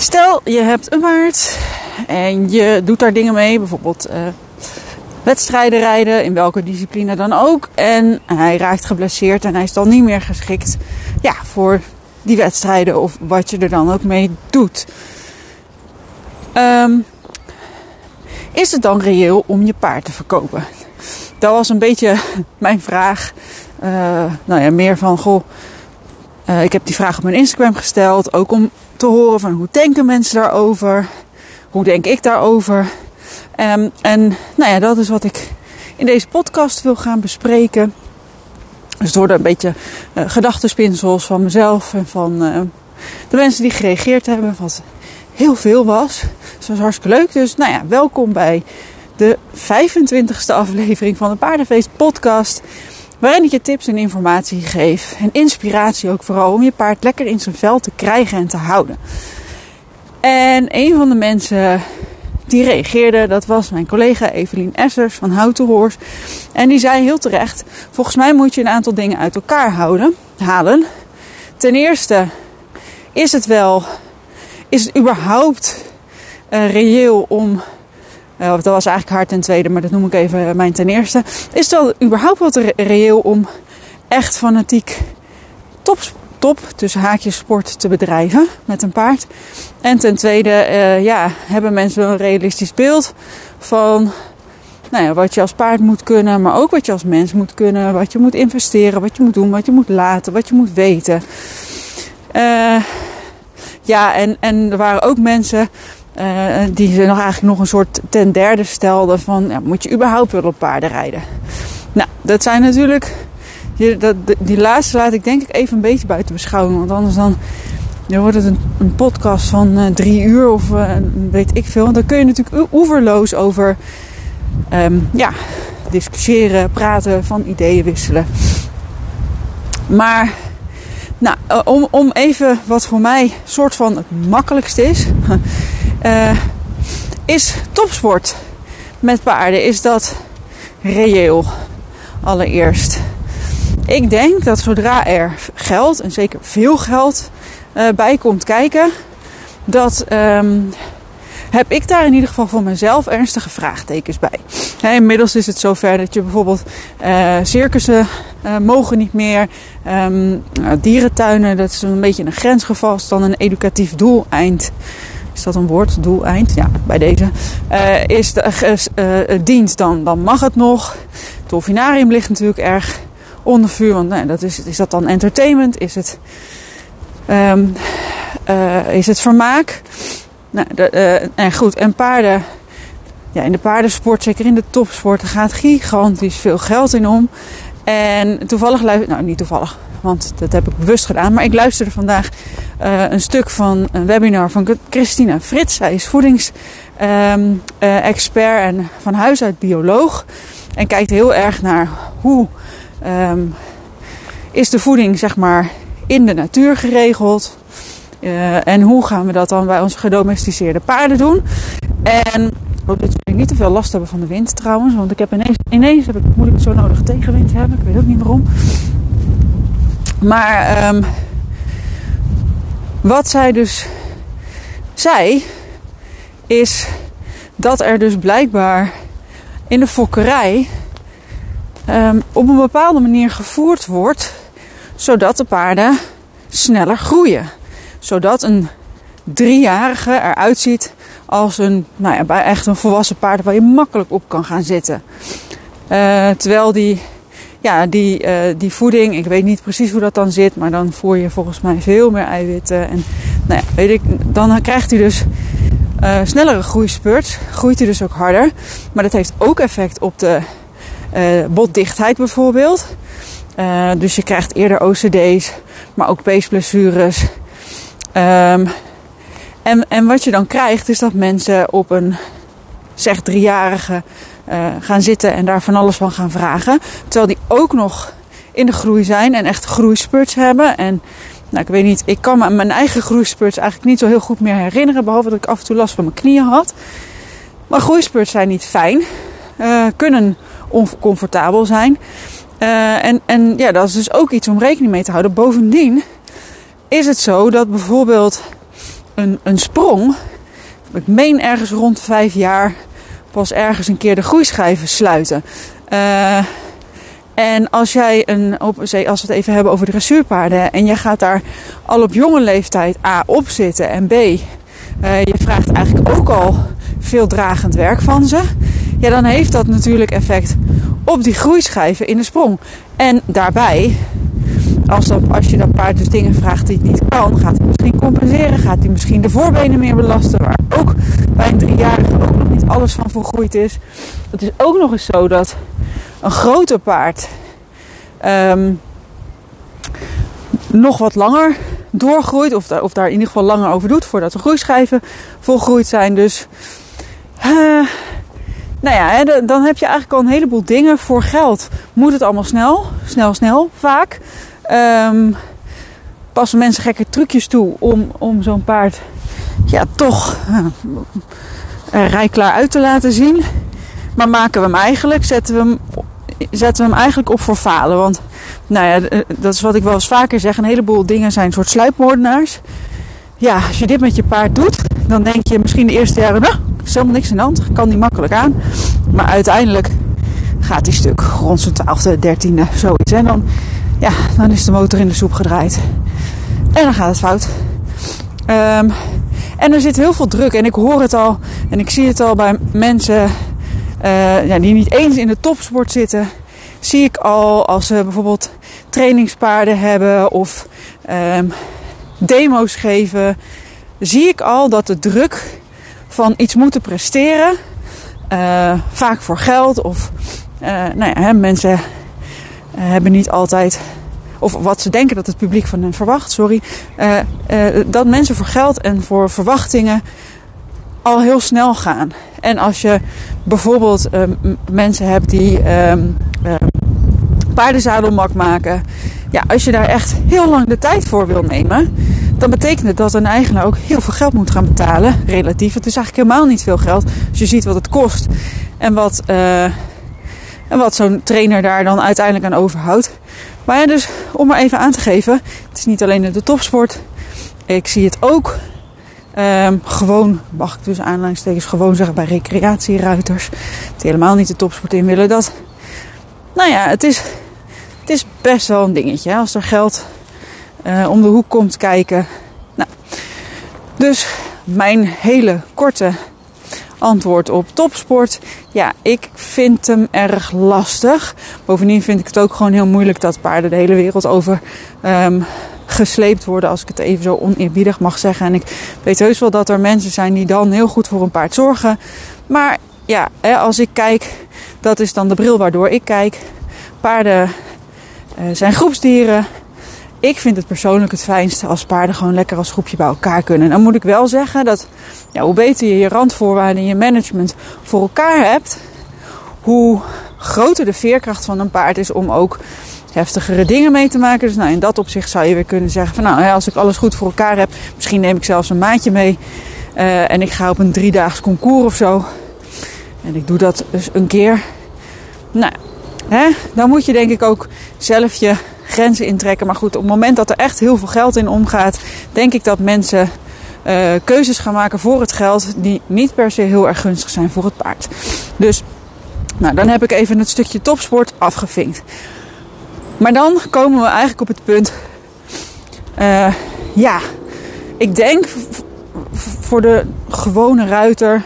Stel, je hebt een paard en je doet daar dingen mee, bijvoorbeeld uh, wedstrijden rijden, in welke discipline dan ook. En hij raakt geblesseerd en hij is dan niet meer geschikt ja, voor die wedstrijden of wat je er dan ook mee doet. Um, is het dan reëel om je paard te verkopen? Dat was een beetje mijn vraag. Uh, nou ja, meer van goh. Uh, ik heb die vraag op mijn Instagram gesteld. Ook om te horen van hoe denken mensen daarover? Hoe denk ik daarover? Um, en nou ja, dat is wat ik in deze podcast wil gaan bespreken. Dus worden een beetje uh, gedachtenspinsels van mezelf en van uh, de mensen die gereageerd hebben. Wat heel veel was. Dus dat was hartstikke leuk. Dus nou ja, welkom bij de 25e aflevering van de Paardenfeest podcast. Waarin ik je tips en informatie geef. En inspiratie ook vooral om je paard lekker in zijn vel te krijgen en te houden. En een van de mensen die reageerde, dat was mijn collega Evelien Essers van Horse. En die zei heel terecht: Volgens mij moet je een aantal dingen uit elkaar houden, halen. Ten eerste is het wel, is het überhaupt uh, reëel om uh, dat was eigenlijk haar ten tweede, maar dat noem ik even mijn ten eerste. Is het überhaupt wat reëel om echt fanatiek top, top tussen haakjes sport te bedrijven met een paard? En ten tweede, uh, ja, hebben mensen wel een realistisch beeld van nou ja, wat je als paard moet kunnen, maar ook wat je als mens moet kunnen. Wat je moet investeren, wat je moet doen, wat je moet laten, wat je moet weten. Ja, en, en er waren ook mensen uh, die ze nog eigenlijk nog een soort ten derde stelden van ja, moet je überhaupt wel op paarden rijden? Nou, dat zijn natuurlijk. Die, dat, die laatste laat ik denk ik even een beetje buiten beschouwing. Want anders dan, dan wordt het een, een podcast van uh, drie uur of weet ik veel. Dan kun je natuurlijk oeverloos over um, ja, discussiëren, praten, van ideeën wisselen. Maar nou, om, om even wat voor mij soort van het makkelijkste is. Uh, is topsport met paarden, is dat reëel? Allereerst. Ik denk dat zodra er geld, en zeker veel geld, uh, bij komt kijken, dat um, heb ik daar in ieder geval voor mezelf ernstige vraagtekens bij. Inmiddels is het zover dat je bijvoorbeeld uh, circussen uh, mogen niet meer. Um, dierentuinen, dat is een beetje een grensgeval, is dan een educatief doeleind is dat een woord, doeleind? Ja, bij deze. Uh, is de dienst, dan, dan mag het nog. Het dolfinarium ligt natuurlijk erg onder vuur. Want nou, dat is, is dat dan entertainment? Is het, um, is het vermaak? Nou, de, en goed, en paarden. Ja, in de paardensport, zeker in de topsport, gaat gigantisch veel geld in om. En toevallig, nou niet toevallig, want dat heb ik bewust gedaan. Maar ik luisterde vandaag uh, een stuk van een webinar van Christina Frits. Zij is voedingsexpert uh, en van huis uit bioloog. En kijkt heel erg naar hoe um, is de voeding zeg maar in de natuur geregeld. Uh, en hoe gaan we dat dan bij onze gedomesticeerde paarden doen. En hoop dat jullie niet te veel last hebben van de wind trouwens. Want ik heb ineens, ineens heb ik, moet ik zo nodig tegenwind hebben. Ik weet ook niet waarom. Maar um, wat zij dus zei, is dat er dus blijkbaar in de fokkerij um, op een bepaalde manier gevoerd wordt, zodat de paarden sneller groeien. Zodat een driejarige eruit ziet als een, nou ja, echt een volwassen paard waar je makkelijk op kan gaan zitten. Uh, terwijl die ja, die, uh, die voeding, ik weet niet precies hoe dat dan zit, maar dan voer je volgens mij veel meer eiwitten. En nou ja, weet ik, dan krijgt hij dus uh, snellere groeispurt, groeit hij dus ook harder. Maar dat heeft ook effect op de botdichtheid bijvoorbeeld. dus je krijgt eerder OCD's, maar ook peesblessures. Um, en, en wat je dan krijgt is dat mensen op een zeg driejarige uh, gaan zitten en daar van alles van gaan vragen. Terwijl die ook nog in de groei zijn en echt groeispurts hebben. En nou, ik weet niet, ik kan me mijn eigen groeispurts eigenlijk niet zo heel goed meer herinneren. Behalve dat ik af en toe last van mijn knieën had. Maar groeispurts zijn niet fijn. Uh, kunnen oncomfortabel zijn. Uh, en, en ja, dat is dus ook iets om rekening mee te houden. Bovendien is het zo dat bijvoorbeeld een, een sprong. Ik meen ergens rond vijf jaar pas ergens een keer de groeischijven sluiten. Uh, en als jij een, als we het even hebben over dressuurpaarden, en je gaat daar al op jonge leeftijd A op zitten en B, uh, je vraagt eigenlijk ook al veel dragend werk van ze, ja, dan heeft dat natuurlijk effect op die groeischijven in de sprong. En daarbij, als, dat, als je dat paard dus dingen vraagt die het niet kan, gaat hij misschien compenseren, gaat hij misschien de voorbenen meer belasten, waar ook bij een driejarige ook nog niet alles van volgroeid is. Het is ook nog eens zo dat een groter paard um, nog wat langer doorgroeit. Of, of daar in ieder geval langer over doet voordat de groeischijven volgroeid zijn. Dus uh, nou ja, dan heb je eigenlijk al een heleboel dingen voor geld. Moet het allemaal snel? Snel, snel, vaak. Um, passen mensen gekke trucjes toe om, om zo'n paard ja, toch uh, rijklaar uit te laten zien. Maar maken we hem eigenlijk, zetten we hem, zetten we hem eigenlijk op voor falen. Want nou ja, eh, dat is wat ik wel eens vaker zeg. Een heleboel dingen zijn een soort sluipmoordenaars. Ja, als je dit met je paard doet, dan denk je misschien de eerste jaren, nou, is helemaal niks in de hand. Kan die makkelijk aan. Maar uiteindelijk gaat die stuk rond zijn twaalfde, dertiende, zoiets. En dan, ja, dan is de motor in de soep gedraaid. En dan gaat het fout. Um, en er zit heel veel druk. En ik hoor het al. En ik zie het al bij mensen uh, ja, die niet eens in de topsport zitten. Zie ik al als ze bijvoorbeeld trainingspaarden hebben of um, demo's geven. Zie ik al dat de druk van iets moeten presteren. Uh, vaak voor geld of uh, nou ja, hè, mensen hebben niet altijd of wat ze denken dat het publiek van hen verwacht, sorry. Uh, uh, dat mensen voor geld en voor verwachtingen al heel snel gaan. En als je bijvoorbeeld mensen hebt die um, paardenzadelmak maken. Ja, als je daar echt heel lang de tijd voor wil nemen, dan betekent het dat een eigenaar ook heel veel geld moet gaan betalen. Relatief. Het is eigenlijk helemaal niet veel geld. Als je ziet wat het kost en wat, en wat zo'n trainer daar dan uiteindelijk aan overhoudt. Maar ja, dus om maar even aan te geven, het is niet alleen de topsport. Ik zie het ook um, gewoon, mag ik dus aanleidingstekens gewoon zeggen, bij recreatieruiters. Die helemaal niet de topsport in willen. Dat, nou ja, het is, het is best wel een dingetje. Als er geld uh, om de hoek komt kijken. Nou, dus mijn hele korte antwoord op topsport. Ja, ik vind hem erg lastig. Bovendien vind ik het ook gewoon heel moeilijk dat paarden de hele wereld over um, gesleept worden, als ik het even zo oneerbiedig mag zeggen. En ik weet heus wel dat er mensen zijn die dan heel goed voor een paard zorgen. Maar ja, als ik kijk, dat is dan de bril waardoor ik kijk. Paarden uh, zijn groepsdieren. Ik vind het persoonlijk het fijnste als paarden gewoon lekker als groepje bij elkaar kunnen. Dan moet ik wel zeggen dat hoe beter je je randvoorwaarden en je management voor elkaar hebt, hoe groter de veerkracht van een paard is om ook heftigere dingen mee te maken. Dus nou, in dat opzicht zou je weer kunnen zeggen van nou, als ik alles goed voor elkaar heb, misschien neem ik zelfs een maatje mee uh, en ik ga op een driedaags concours of zo. En ik doe dat dus een keer. Nou, hè, dan moet je denk ik ook zelf je grenzen intrekken. Maar goed, op het moment dat er echt heel veel geld in omgaat, denk ik dat mensen uh, keuzes gaan maken voor het geld die niet per se heel erg gunstig zijn voor het paard. Dus, nou, dan heb ik even het stukje topsport afgevinkt. Maar dan komen we eigenlijk op het punt. Uh, ja, ik denk voor de gewone ruiter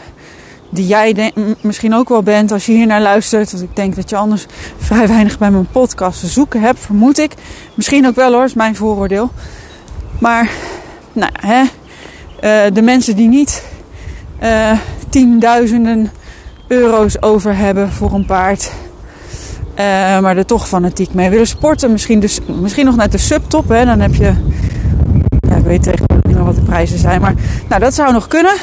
die jij misschien ook wel bent als je hier naar luistert. Want ik denk dat je anders vrij weinig bij mijn podcast te zoeken hebt, vermoed ik. Misschien ook wel hoor, is mijn vooroordeel. Maar, nou hè, uh, de mensen die niet uh, tienduizenden euro's over hebben voor een paard. Uh, maar er toch fanatiek mee willen sporten. Misschien, dus, misschien nog net de subtop. Hè, dan heb je. Ja, ik weet tegenwoordig niet meer wat de prijzen zijn. Maar nou, dat zou nog kunnen.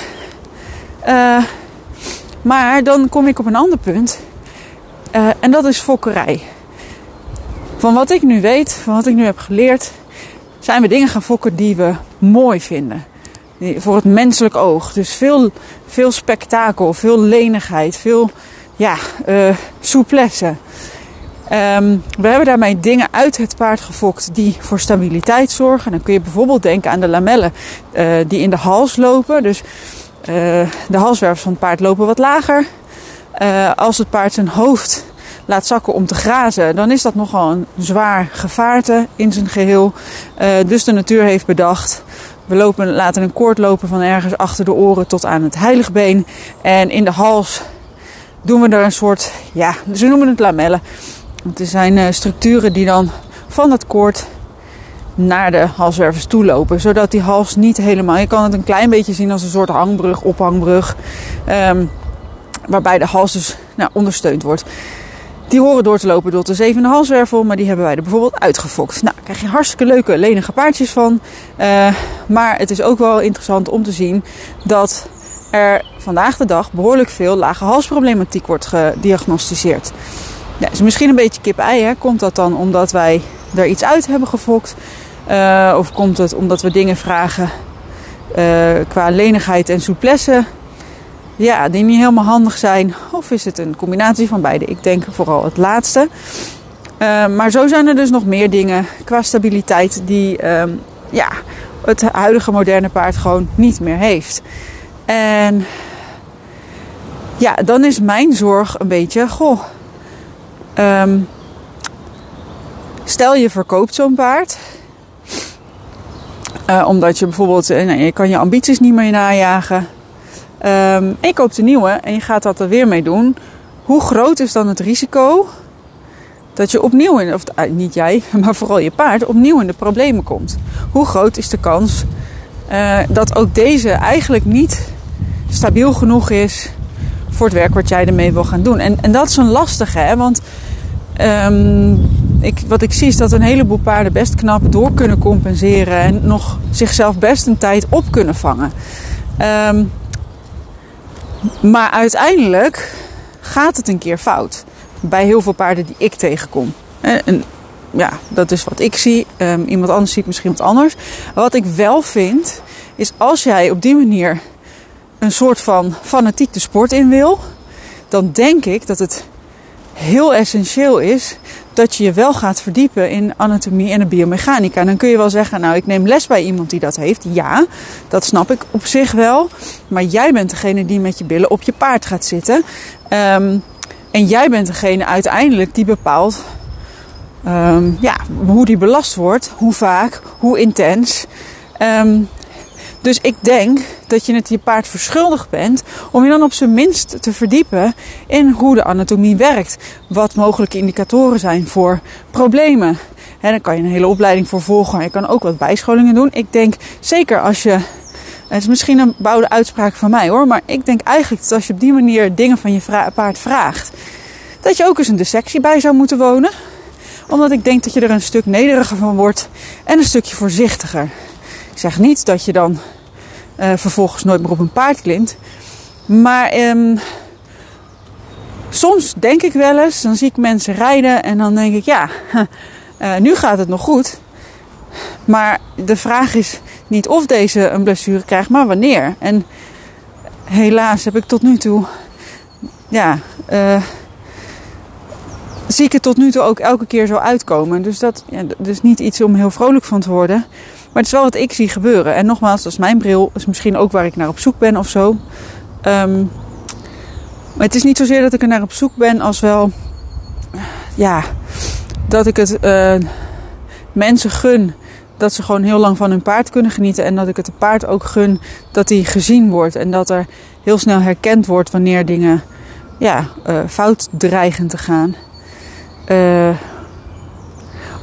Uh, maar dan kom ik op een ander punt. Uh, en dat is fokkerij. Van wat ik nu weet, van wat ik nu heb geleerd, zijn we dingen gaan fokken die we mooi vinden. Voor het menselijk oog. Dus veel, veel spektakel, veel lenigheid, veel ja, uh, souplesse. Ehm, we hebben daarmee dingen uit het paard gefokt die voor stabiliteit zorgen. Dan kun je bijvoorbeeld denken aan de lamellen uh, die in de hals lopen. Dus de halswervels van het paard lopen wat lager. Uh, als het paard zijn hoofd laat zakken om te grazen, dan is dat nogal een zwaar gevaarte in zijn geheel. dus de natuur heeft bedacht. We lopen, laten een koord lopen van ergens achter de oren tot aan het heiligbeen. En in de hals doen we er een soort, ja, ze noemen het lamellen. Het zijn structuren die dan van het koord naar de halswervers toe lopen. Zodat die hals niet helemaal... Je kan het een klein beetje zien als een soort hangbrug, ophangbrug. Um, waarbij de hals dus nou, ondersteund wordt. Die horen door te lopen door de zevende halswervel. Maar die hebben wij er bijvoorbeeld uitgefokt. Nou, daar krijg je hartstikke leuke, lenige paardjes van. Uh, maar het is ook wel interessant om te zien dat er vandaag de dag behoorlijk veel lage halsproblematiek wordt gediagnosticeerd. Ja, is misschien een beetje kip-ei. Komt dat dan omdat wij er iets uit hebben gefokt? Uh, of komt het omdat we dingen vragen uh, qua lenigheid en souplesse? Ja, die niet helemaal handig zijn. Of is het een combinatie van beide? Ik denk vooral het laatste. Uh, maar zo zijn er dus nog meer dingen qua stabiliteit die ja, het huidige moderne paard gewoon niet meer heeft. En ja, dan is mijn zorg een beetje, goh, um, stel je verkoopt zo'n paard. Uh, omdat je bijvoorbeeld, uh, je kan je ambities niet meer najagen. Um, en je koopt een nieuwe en je gaat dat er weer mee doen. Hoe groot is dan het risico dat je opnieuw, in, of uh, niet jij, maar vooral je paard, opnieuw in de problemen komt? Hoe groot is de kans dat ook deze eigenlijk niet stabiel genoeg is voor het werk wat jij ermee wil gaan doen. En, en dat is een lastige, hè? want um, ik, wat ik zie is dat een heleboel paarden best knap door kunnen compenseren en nog zichzelf best een tijd op kunnen vangen. Um, maar uiteindelijk gaat het een keer fout. Bij heel veel paarden die ik tegenkom. En ja, dat is wat ik zie. Um, iemand anders ziet misschien wat anders. Wat ik wel vind, is als jij op die manier een soort van fanatiek de sport in wil, dan denk ik dat het heel essentieel is dat je je wel gaat verdiepen in anatomie en de biomechanica. dan kun je wel zeggen, nou ik neem les bij iemand die dat heeft. Ja, dat snap ik op zich wel. Maar jij bent degene die met je billen op je paard gaat zitten. Um, en jij bent degene uiteindelijk die bepaalt um, ja, hoe die belast wordt, hoe vaak, hoe intens. Um, dus ik denk dat je het je paard verschuldigd bent om je dan op zijn minst te verdiepen in hoe de anatomie werkt. Wat mogelijke indicatoren zijn voor problemen. En daar kan je een hele opleiding voor volgen. Je kan ook wat bijscholingen doen. Ik denk zeker als je. Het is misschien een bouwde uitspraak van mij hoor. Maar ik denk eigenlijk dat als je op die manier dingen van je paard vraagt. Dat je ook eens een dissectie bij zou moeten wonen. Omdat ik denk dat je er een stuk nederiger van wordt. En een stukje voorzichtiger. Ik zeg niet dat je dan uh, vervolgens nooit meer op een paard klimt. Maar um, soms denk ik wel eens, dan zie ik mensen rijden en dan denk ik, ja, uh, nu gaat het nog goed. Maar de vraag is niet of deze een blessure krijgt, maar wanneer. En helaas heb ik tot nu toe, ja, uh, zie ik het tot nu toe ook elke keer zo uitkomen. Dus dat, is niet iets om heel vrolijk van te worden. Maar het is wel wat ik zie gebeuren. En nogmaals, dat is mijn bril. is misschien ook waar ik naar op zoek ben of zo. Um, maar het is niet zozeer dat ik er naar op zoek ben als wel... Ja, dat ik het uh, mensen gun dat ze gewoon heel lang van hun paard kunnen genieten. En dat ik het de paard ook gun dat hij gezien wordt. En dat er heel snel herkend wordt wanneer dingen ja, uh, fout dreigen te gaan. Uh,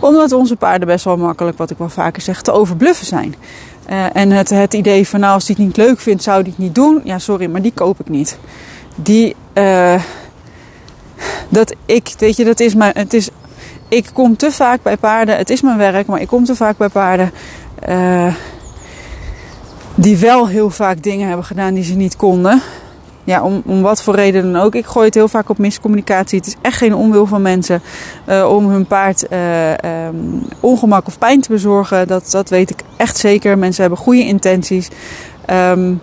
omdat onze paarden best wel makkelijk, wat ik wel vaker zeg, te overbluffen zijn. Uh, en het, het idee van nou, als hij het niet leuk vindt, zou hij het niet doen. Ja, sorry, maar die koop ik niet. Die, uh, dat ik, weet je, dat is mijn, het is, ik kom te vaak bij paarden. Het is mijn werk, maar ik kom te vaak bij paarden. Uh, die wel heel vaak dingen hebben gedaan die ze niet konden ja, om, om wat voor reden dan ook. Ik gooi het heel vaak op miscommunicatie. Het is echt geen onwil van mensen uh, om hun paard uh, um, ongemak of pijn te bezorgen. Dat, dat weet ik echt zeker. Mensen hebben goede intenties. Um,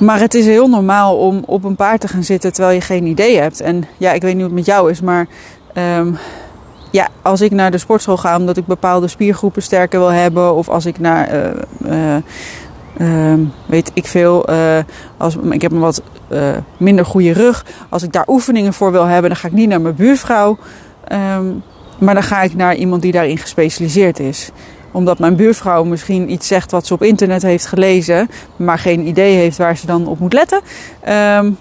maar het is heel normaal om op een paard te gaan zitten terwijl je geen idee hebt. En ja, ik weet niet hoe het met jou is, maar ehm, ja, als ik naar de sportschool ga omdat ik bepaalde spiergroepen sterker wil hebben, of als ik naar, eh, eh, ehm, weet ik veel, eh, als, ik heb een wat minder goede rug, als ik daar oefeningen voor wil hebben, dan ga ik niet naar mijn buurvrouw, ehm, maar dan ga ik naar iemand die daarin gespecialiseerd is omdat mijn buurvrouw misschien iets zegt wat ze op internet heeft gelezen, maar geen idee heeft waar ze dan op moet letten. Um,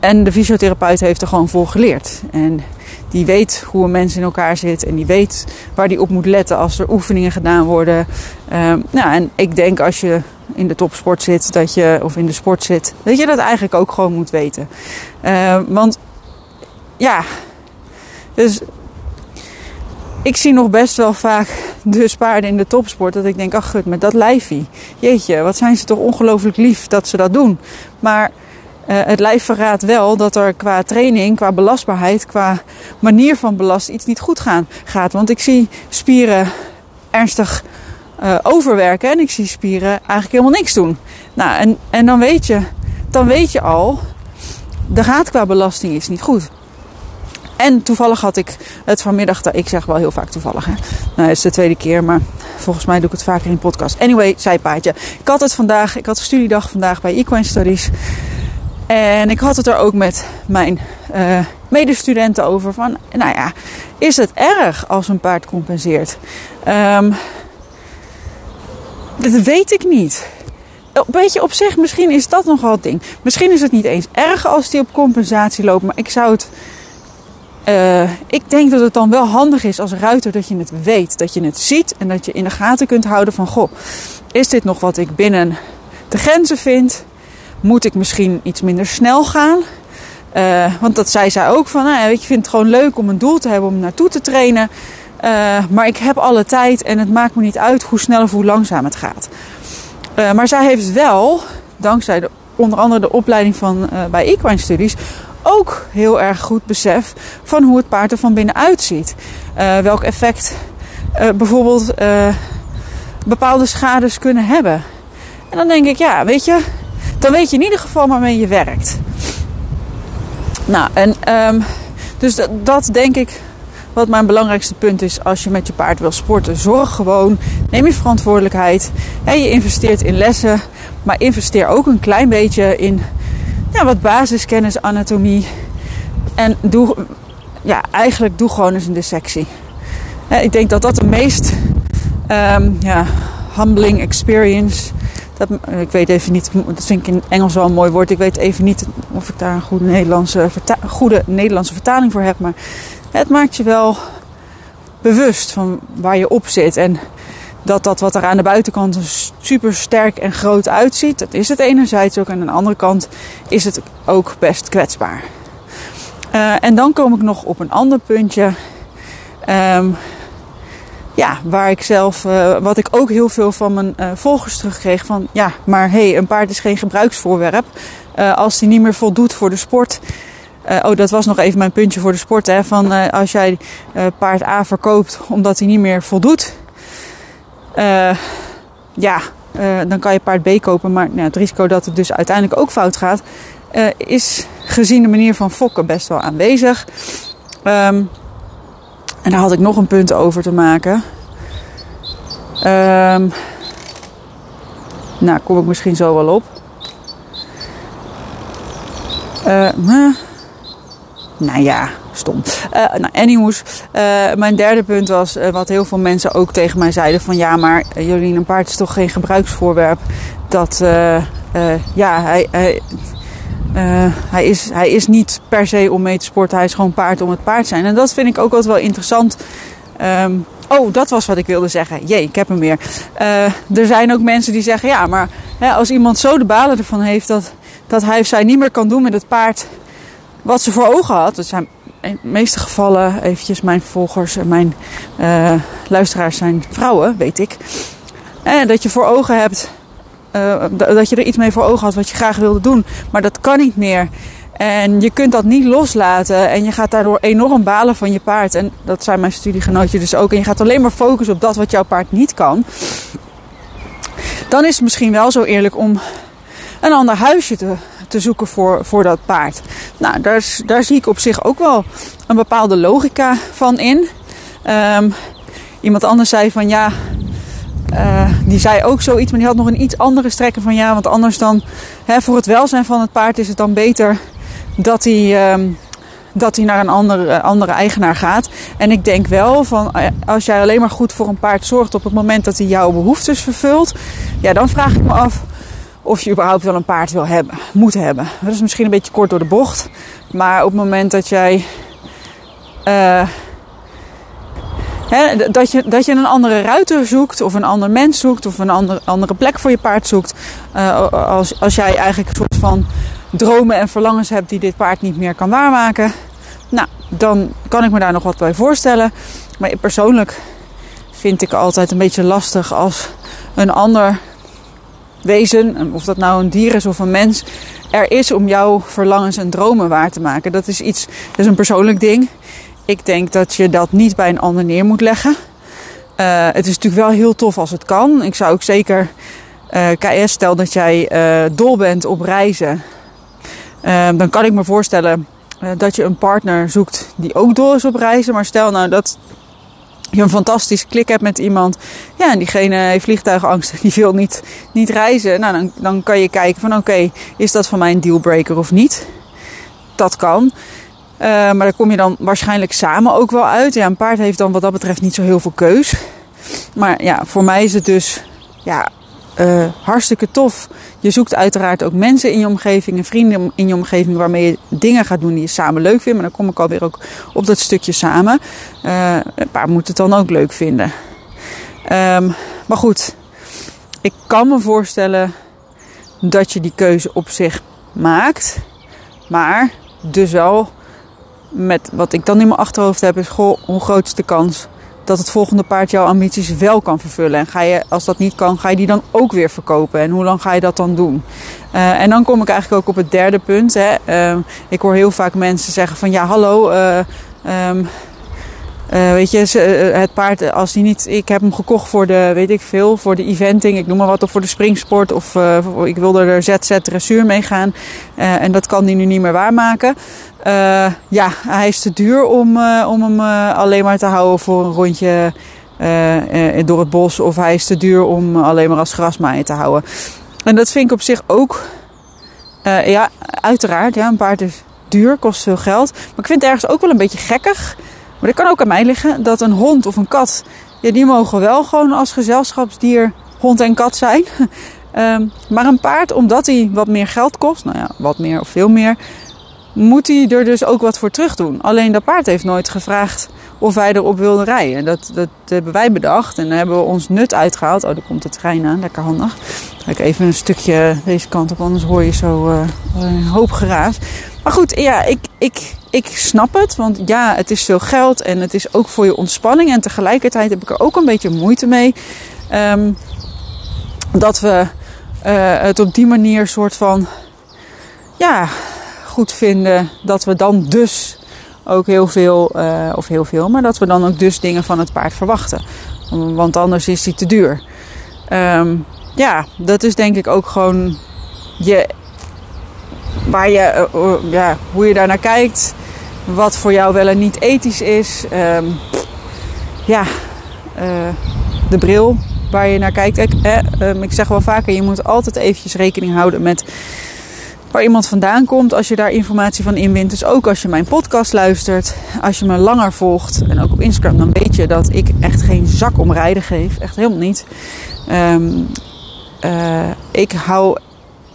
en de fysiotherapeut heeft er gewoon voor geleerd. En die weet hoe een mens in elkaar zit. En die weet waar die op moet letten als er oefeningen gedaan worden. Um, nou, en ik denk als je in de topsport zit, dat je, of in de sport zit, dat je dat eigenlijk ook gewoon moet weten. Uh, want ja, dus ik zie nog best wel vaak dus paarden in de topsport. Dat ik denk, ach gut, met dat lijfie. Jeetje, wat zijn ze toch ongelooflijk lief dat ze dat doen. Maar uh, het lijf verraadt wel dat er qua training, qua belastbaarheid, qua manier van belasten iets niet goed gaan, gaat. Want ik zie spieren ernstig uh, overwerken en ik zie spieren eigenlijk helemaal niks doen. Nou, en, en dan weet je, dan weet je al, de gaat qua belasting is niet goed. En toevallig had ik het vanmiddag, ik zeg wel heel vaak toevallig, hè. Nou, het is de tweede keer, maar volgens mij doe ik het vaker in podcast. Anyway, zijpaadje. Ik had het vandaag, ik had studiedag vandaag bij Equine Studies. En ik had het er ook met mijn uh, medestudenten over van, nou ja, is het erg als een paard compenseert? Um, dat weet ik niet. Weet je, op zich, misschien is dat nogal het ding. Misschien is het niet eens erg als die op compensatie loopt, maar ik zou het. Uh, ik denk dat het dan wel handig is als ruiter dat je het weet, dat je het ziet en dat je in de gaten kunt houden van, goh, is dit nog wat ik binnen de grenzen vind? Moet ik misschien iets minder snel gaan? Uh, want dat zei zij ook van, nou, ik vind het gewoon leuk om een doel te hebben om naartoe te trainen. Uh, maar ik heb alle tijd en het maakt me niet uit hoe snel of hoe langzaam het gaat. Uh, maar zij heeft wel, dankzij de, onder andere de opleiding van, bij Equine Studies, ook heel erg goed besef van hoe het paard er van binnenuit ziet. welk effect bijvoorbeeld bepaalde schades kunnen hebben. En dan denk ik, ja, weet je, dan weet je in ieder geval waarmee je werkt. Nou, en um, dus dat, dat, denk ik wat mijn belangrijkste punt is als je met je paard wil sporten. Zorg gewoon, neem je verantwoordelijkheid. En je investeert in lessen, maar investeer ook een klein beetje in ja, wat basiskennis, anatomie. En doe, ja, eigenlijk doe gewoon eens een dissectie. Ik denk dat dat de meest um, ja, humbling experience dat, ik weet even niet, dat vind ik in Engels wel een mooi woord. Ik weet even niet of ik daar een goede Nederlandse, goede Nederlandse vertaling voor heb. Maar het maakt je wel bewust van waar je op zit. En dat dat wat er aan de buitenkant super sterk en groot uitziet, dat is het enerzijds ook. En aan de andere kant is het ook best kwetsbaar. Uh, en dan kom ik nog op een ander puntje. Um, ja, waar ik zelf, uh, wat ik ook heel veel van mijn uh, volgers terugkreeg. Van ja, maar hé, hey, een paard is geen gebruiksvoorwerp. Uh, als die niet meer voldoet voor de sport. oh, dat was nog even mijn puntje voor de sport. Hè, van als jij paard A verkoopt omdat hij niet meer voldoet. ja, dan kan je paard B kopen. Maar nou, het risico dat het dus uiteindelijk ook fout gaat. is gezien de manier van fokken best wel aanwezig. Um, en daar had ik nog een punt over te maken. Um, nou, kom ik misschien zo wel op. Uh, nou ja, stom. Uh, nou, anyways, uh, mijn derde punt was wat heel veel mensen ook tegen mij zeiden: van ja, maar Jolien, een paard is toch geen gebruiksvoorwerp. Dat ja, hij, hij uh, hij, is, hij is niet per se om mee te sporten, hij is gewoon paard om het paard zijn. En dat vind ik ook altijd wel interessant. Um, oh, dat was wat ik wilde zeggen. Jee, ik heb hem weer. Uh, er zijn ook mensen die zeggen: ja, maar hè, als iemand zo de balen ervan heeft dat, dat hij of zij niet meer kan doen met het paard wat ze voor ogen had. Dat zijn in de meeste gevallen, eventjes mijn volgers en mijn uh, luisteraars zijn vrouwen, weet ik. En dat je voor ogen hebt uh, dat je er iets mee voor ogen had wat je graag wilde doen. Maar dat kan niet meer. En je kunt dat niet loslaten. En je gaat daardoor enorm balen van je paard. En dat zijn mijn studiegenootjes dus ook. En je gaat alleen maar focussen op dat wat jouw paard niet kan. Dan is het misschien wel zo eerlijk om een ander huisje te, te zoeken voor, voor dat paard. Nou, daar, daar zie ik op zich ook wel een bepaalde logica van in. Um, iemand anders zei van ja, uh, die zei ook zoiets, maar die had nog een iets andere strekken van ja, want anders dan hè, voor het welzijn van het paard is het dan beter dat hij, um, dat hij naar een andere, andere eigenaar gaat. En ik denk wel van eh, als jij alleen maar goed voor een paard zorgt op het moment dat hij jouw behoeftes vervult, ja, dan vraag ik me af of je überhaupt wel een paard wil hebben, moet hebben. Dat is misschien een beetje kort door de bocht, maar op het moment dat jij uh, dat, je, dat je een andere ruiter zoekt, of een ander mens zoekt, of een andere, andere plek voor je paard zoekt. Uh, als, als jij eigenlijk een soort van dromen en verlangens hebt die dit paard niet meer kan waarmaken. Nou, dan kan ik me daar nog wat bij voorstellen. Maar persoonlijk vind ik altijd een beetje lastig als een ander wezen, of dat nou een dier is of een mens, er is om jouw verlangens en dromen waar te maken. Dat is iets, dat is een persoonlijk ding. Ik denk dat je dat niet bij een ander neer moet leggen. Uh, het is natuurlijk wel heel tof als het kan. Ik zou ook zeker, eh, KS, stel dat jij uh, dol bent op reizen. dan kan ik me voorstellen dat je een partner zoekt die ook dol is op reizen. Maar stel nou dat je een fantastisch klik hebt met iemand. Ja, en diegene heeft vliegtuigangst. Die wil niet, niet reizen. Nou, dan, dan kan je kijken van oké, is dat voor mij een dealbreaker of niet? Dat kan. Uh, maar daar kom je dan waarschijnlijk samen ook wel uit. Ja, een paard heeft dan wat dat betreft niet zo heel veel keus. Maar ja, voor mij is het dus ja, uh, hartstikke tof. Je zoekt uiteraard ook mensen in je omgeving en vrienden in je omgeving waarmee je dingen gaat doen die je samen leuk vindt. Maar dan kom ik alweer ook op dat stukje samen. Uh, een paard moet het dan ook leuk vinden. Um, maar goed, ik kan me voorstellen dat je die keuze op zich maakt. Maar dus wel met wat ik dan in mijn achterhoofd heb, is goh, hoe groot is de kans dat het volgende paard jouw ambities wel kan vervullen. En ga je, als dat niet kan, ga je die dan ook weer verkopen. En hoe lang ga je dat dan doen? Uh, en dan kom ik eigenlijk ook op het derde punt. Hè. Uh, ik hoor heel vaak mensen zeggen van ja, hallo. Uh, um, uh, weet je, het paard, als die niet. Ik heb hem gekocht voor de, weet ik veel, voor de eventing, ik noem maar wat, of voor de springsport. Of ik wilde er ZZ dressuur mee gaan. En dat kan die nu niet meer waarmaken. Ja, hij is te duur om, om hem alleen maar te houden voor een rondje door het bos. Of hij is te duur om alleen maar als grasmaaier te houden. En dat vind ik op zich ook, ja, uiteraard. Ja, een paard is duur, kost veel geld. Maar ik vind het ergens ook wel een beetje gekkig. Maar dat kan ook aan mij liggen. Dat een hond of een kat, ja, die mogen wel gewoon als gezelschapsdier hond en kat zijn. um, maar een paard, omdat hij wat meer geld kost, nou ja, wat meer of veel meer moet hij er dus ook wat voor terug doen. Alleen dat paard heeft nooit gevraagd of wij erop wilden rijden. Dat, dat hebben wij bedacht en dan hebben we ons nut uitgehaald. Oh, daar komt de trein aan, lekker handig. Ga ik even een stukje deze kant op, anders hoor je zo uh, een hoop geraas. Maar goed, ja, ik, ik, ik snap het. Want ja, het is veel geld en het is ook voor je ontspanning. En tegelijkertijd heb ik er ook een beetje moeite mee. Um, dat we uh, het op die manier soort van... Ja, goed vinden dat we dan dus ook heel veel, uh, of heel veel, maar dat we dan ook dus dingen van het paard verwachten. Want anders is die te duur. Um, ja, dat is denk ik ook gewoon je, waar je, uh, ja, hoe je daar naar kijkt. Wat voor jou wel en niet ethisch is. Um, ja, uh, de bril waar je naar kijkt. Ik, um, ik zeg wel vaker, je moet altijd eventjes rekening houden met waar iemand vandaan komt als je daar informatie van inwint. Dus ook als je mijn podcast luistert, als je me langer volgt en ook op Instagram, dan weet je dat ik echt geen zak om rijden geef. Echt helemaal niet. Uh, ik hou,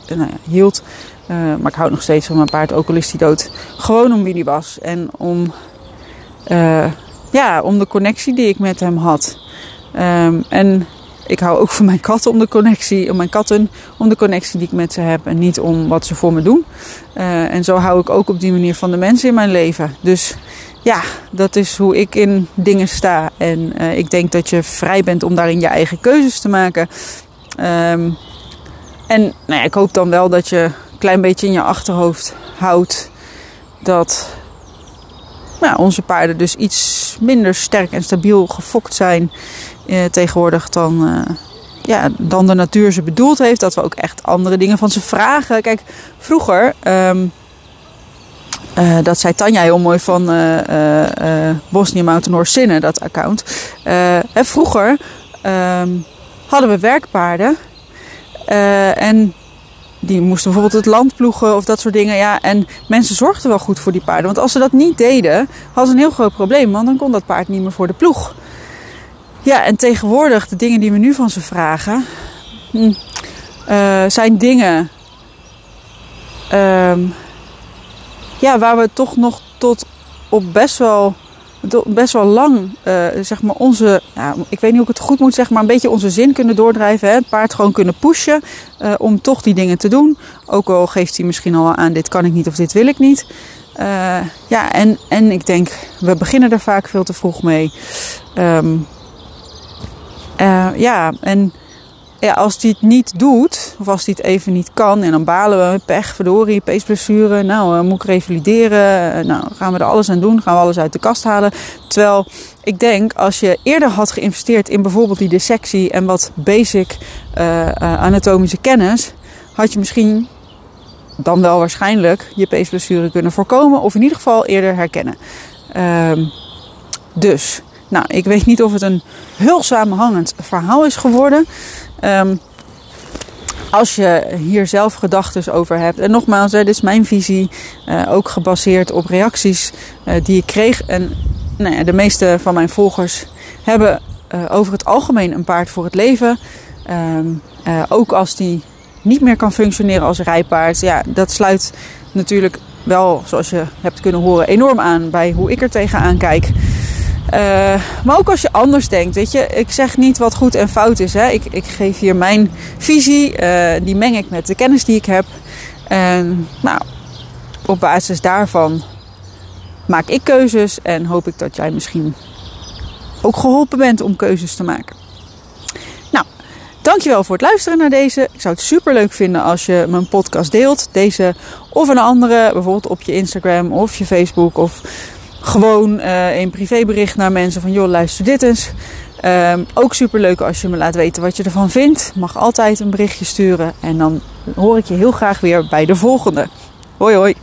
nou ja, hield, uh, maar ik hou nog steeds van mijn paard, ook al is die dood. Gewoon om wie die was en om, uh, ja, om de connectie die ik met hem had. Um, en ik hou ook van mijn katten om de connectie, om mijn katten om de connectie die ik met ze heb en niet om wat ze voor me doen. Uh, en zo hou ik ook op die manier van de mensen in mijn leven. Dus ja, dat is hoe ik in dingen sta. En ik denk dat je vrij bent om daarin je eigen keuzes te maken. Um, en nou ja, ik hoop dan wel dat je klein beetje in je achterhoofd houdt dat nou, onze paarden dus iets minder sterk en stabiel gefokt zijn uh, tegenwoordig dan, uh, ja, dan de natuur ze bedoeld heeft. Dat we ook echt andere dingen van ze vragen. Kijk, vroeger, ehm, eh, dat zei Tanja heel mooi van uh, Bosnia Mountain Horse Zinnen, dat account. Hè, vroeger ehm, hadden we werkpaarden. en die moesten bijvoorbeeld het land ploegen of dat soort dingen. Ja, en mensen zorgden wel goed voor die paarden. Want als ze dat niet deden, hadden ze een heel groot probleem. Want dan kon dat paard niet meer voor de ploeg. Ja, en tegenwoordig, de dingen die we nu van ze vragen, hm, uh, zijn dingen um, ja, waar we toch nog tot op best wel, best wel lang, uh, zeg maar, onze, ik weet niet hoe ik het goed moet zeggen, maar een beetje onze zin kunnen doordrijven. Hè? Het paard gewoon kunnen pushen uh, om toch die dingen te doen. Ook al geeft hij misschien al aan, dit kan ik niet of dit wil ik niet. Uh, ja, en, en ik denk, we beginnen er vaak veel te vroeg mee. Uh, ja, en ja, als hij het niet doet, of als hij het even niet kan, en dan balen we, pech, verdorie, peesblessure, nou, uh, moet ik revalideren, uh, nou, gaan we er alles aan doen, gaan we alles uit de kast halen. Terwijl ik denk, als je eerder had geïnvesteerd in bijvoorbeeld die dissectie en wat basic anatomische kennis, had je misschien dan wel waarschijnlijk je peesblessure kunnen voorkomen, of in ieder geval eerder herkennen. Ehm, dus nou, ik weet niet of het een heel samenhangend verhaal is geworden. Um, als je hier zelf gedachten over hebt. En nogmaals, dit is mijn visie. Uh, ook gebaseerd op reacties uh, die ik kreeg. En nou ja, de meeste van mijn volgers hebben uh, over het algemeen een paard voor het leven. Um, ook als die niet meer kan functioneren als rijpaard. Ja, dat sluit natuurlijk wel, zoals je hebt kunnen horen, enorm aan bij hoe ik er tegenaan kijk. Uh, maar ook als je anders denkt, weet je, ik zeg niet wat goed en fout is. Hè. Ik, ik geef hier mijn visie, uh, die meng ik met de kennis die ik heb. En nou, op basis daarvan maak ik keuzes en hoop ik dat jij misschien ook geholpen bent om keuzes te maken. Nou, dankjewel voor het luisteren naar deze. Ik zou het super leuk vinden als je mijn podcast deelt. Deze of een andere, bijvoorbeeld op je Instagram of je Facebook of gewoon uh, een privébericht naar mensen van joh, luister dit eens. Um, ook super leuk als je me laat weten wat je ervan vindt. Mag altijd een berichtje sturen. En dan hoor ik je heel graag weer bij de volgende. Hoi hoi.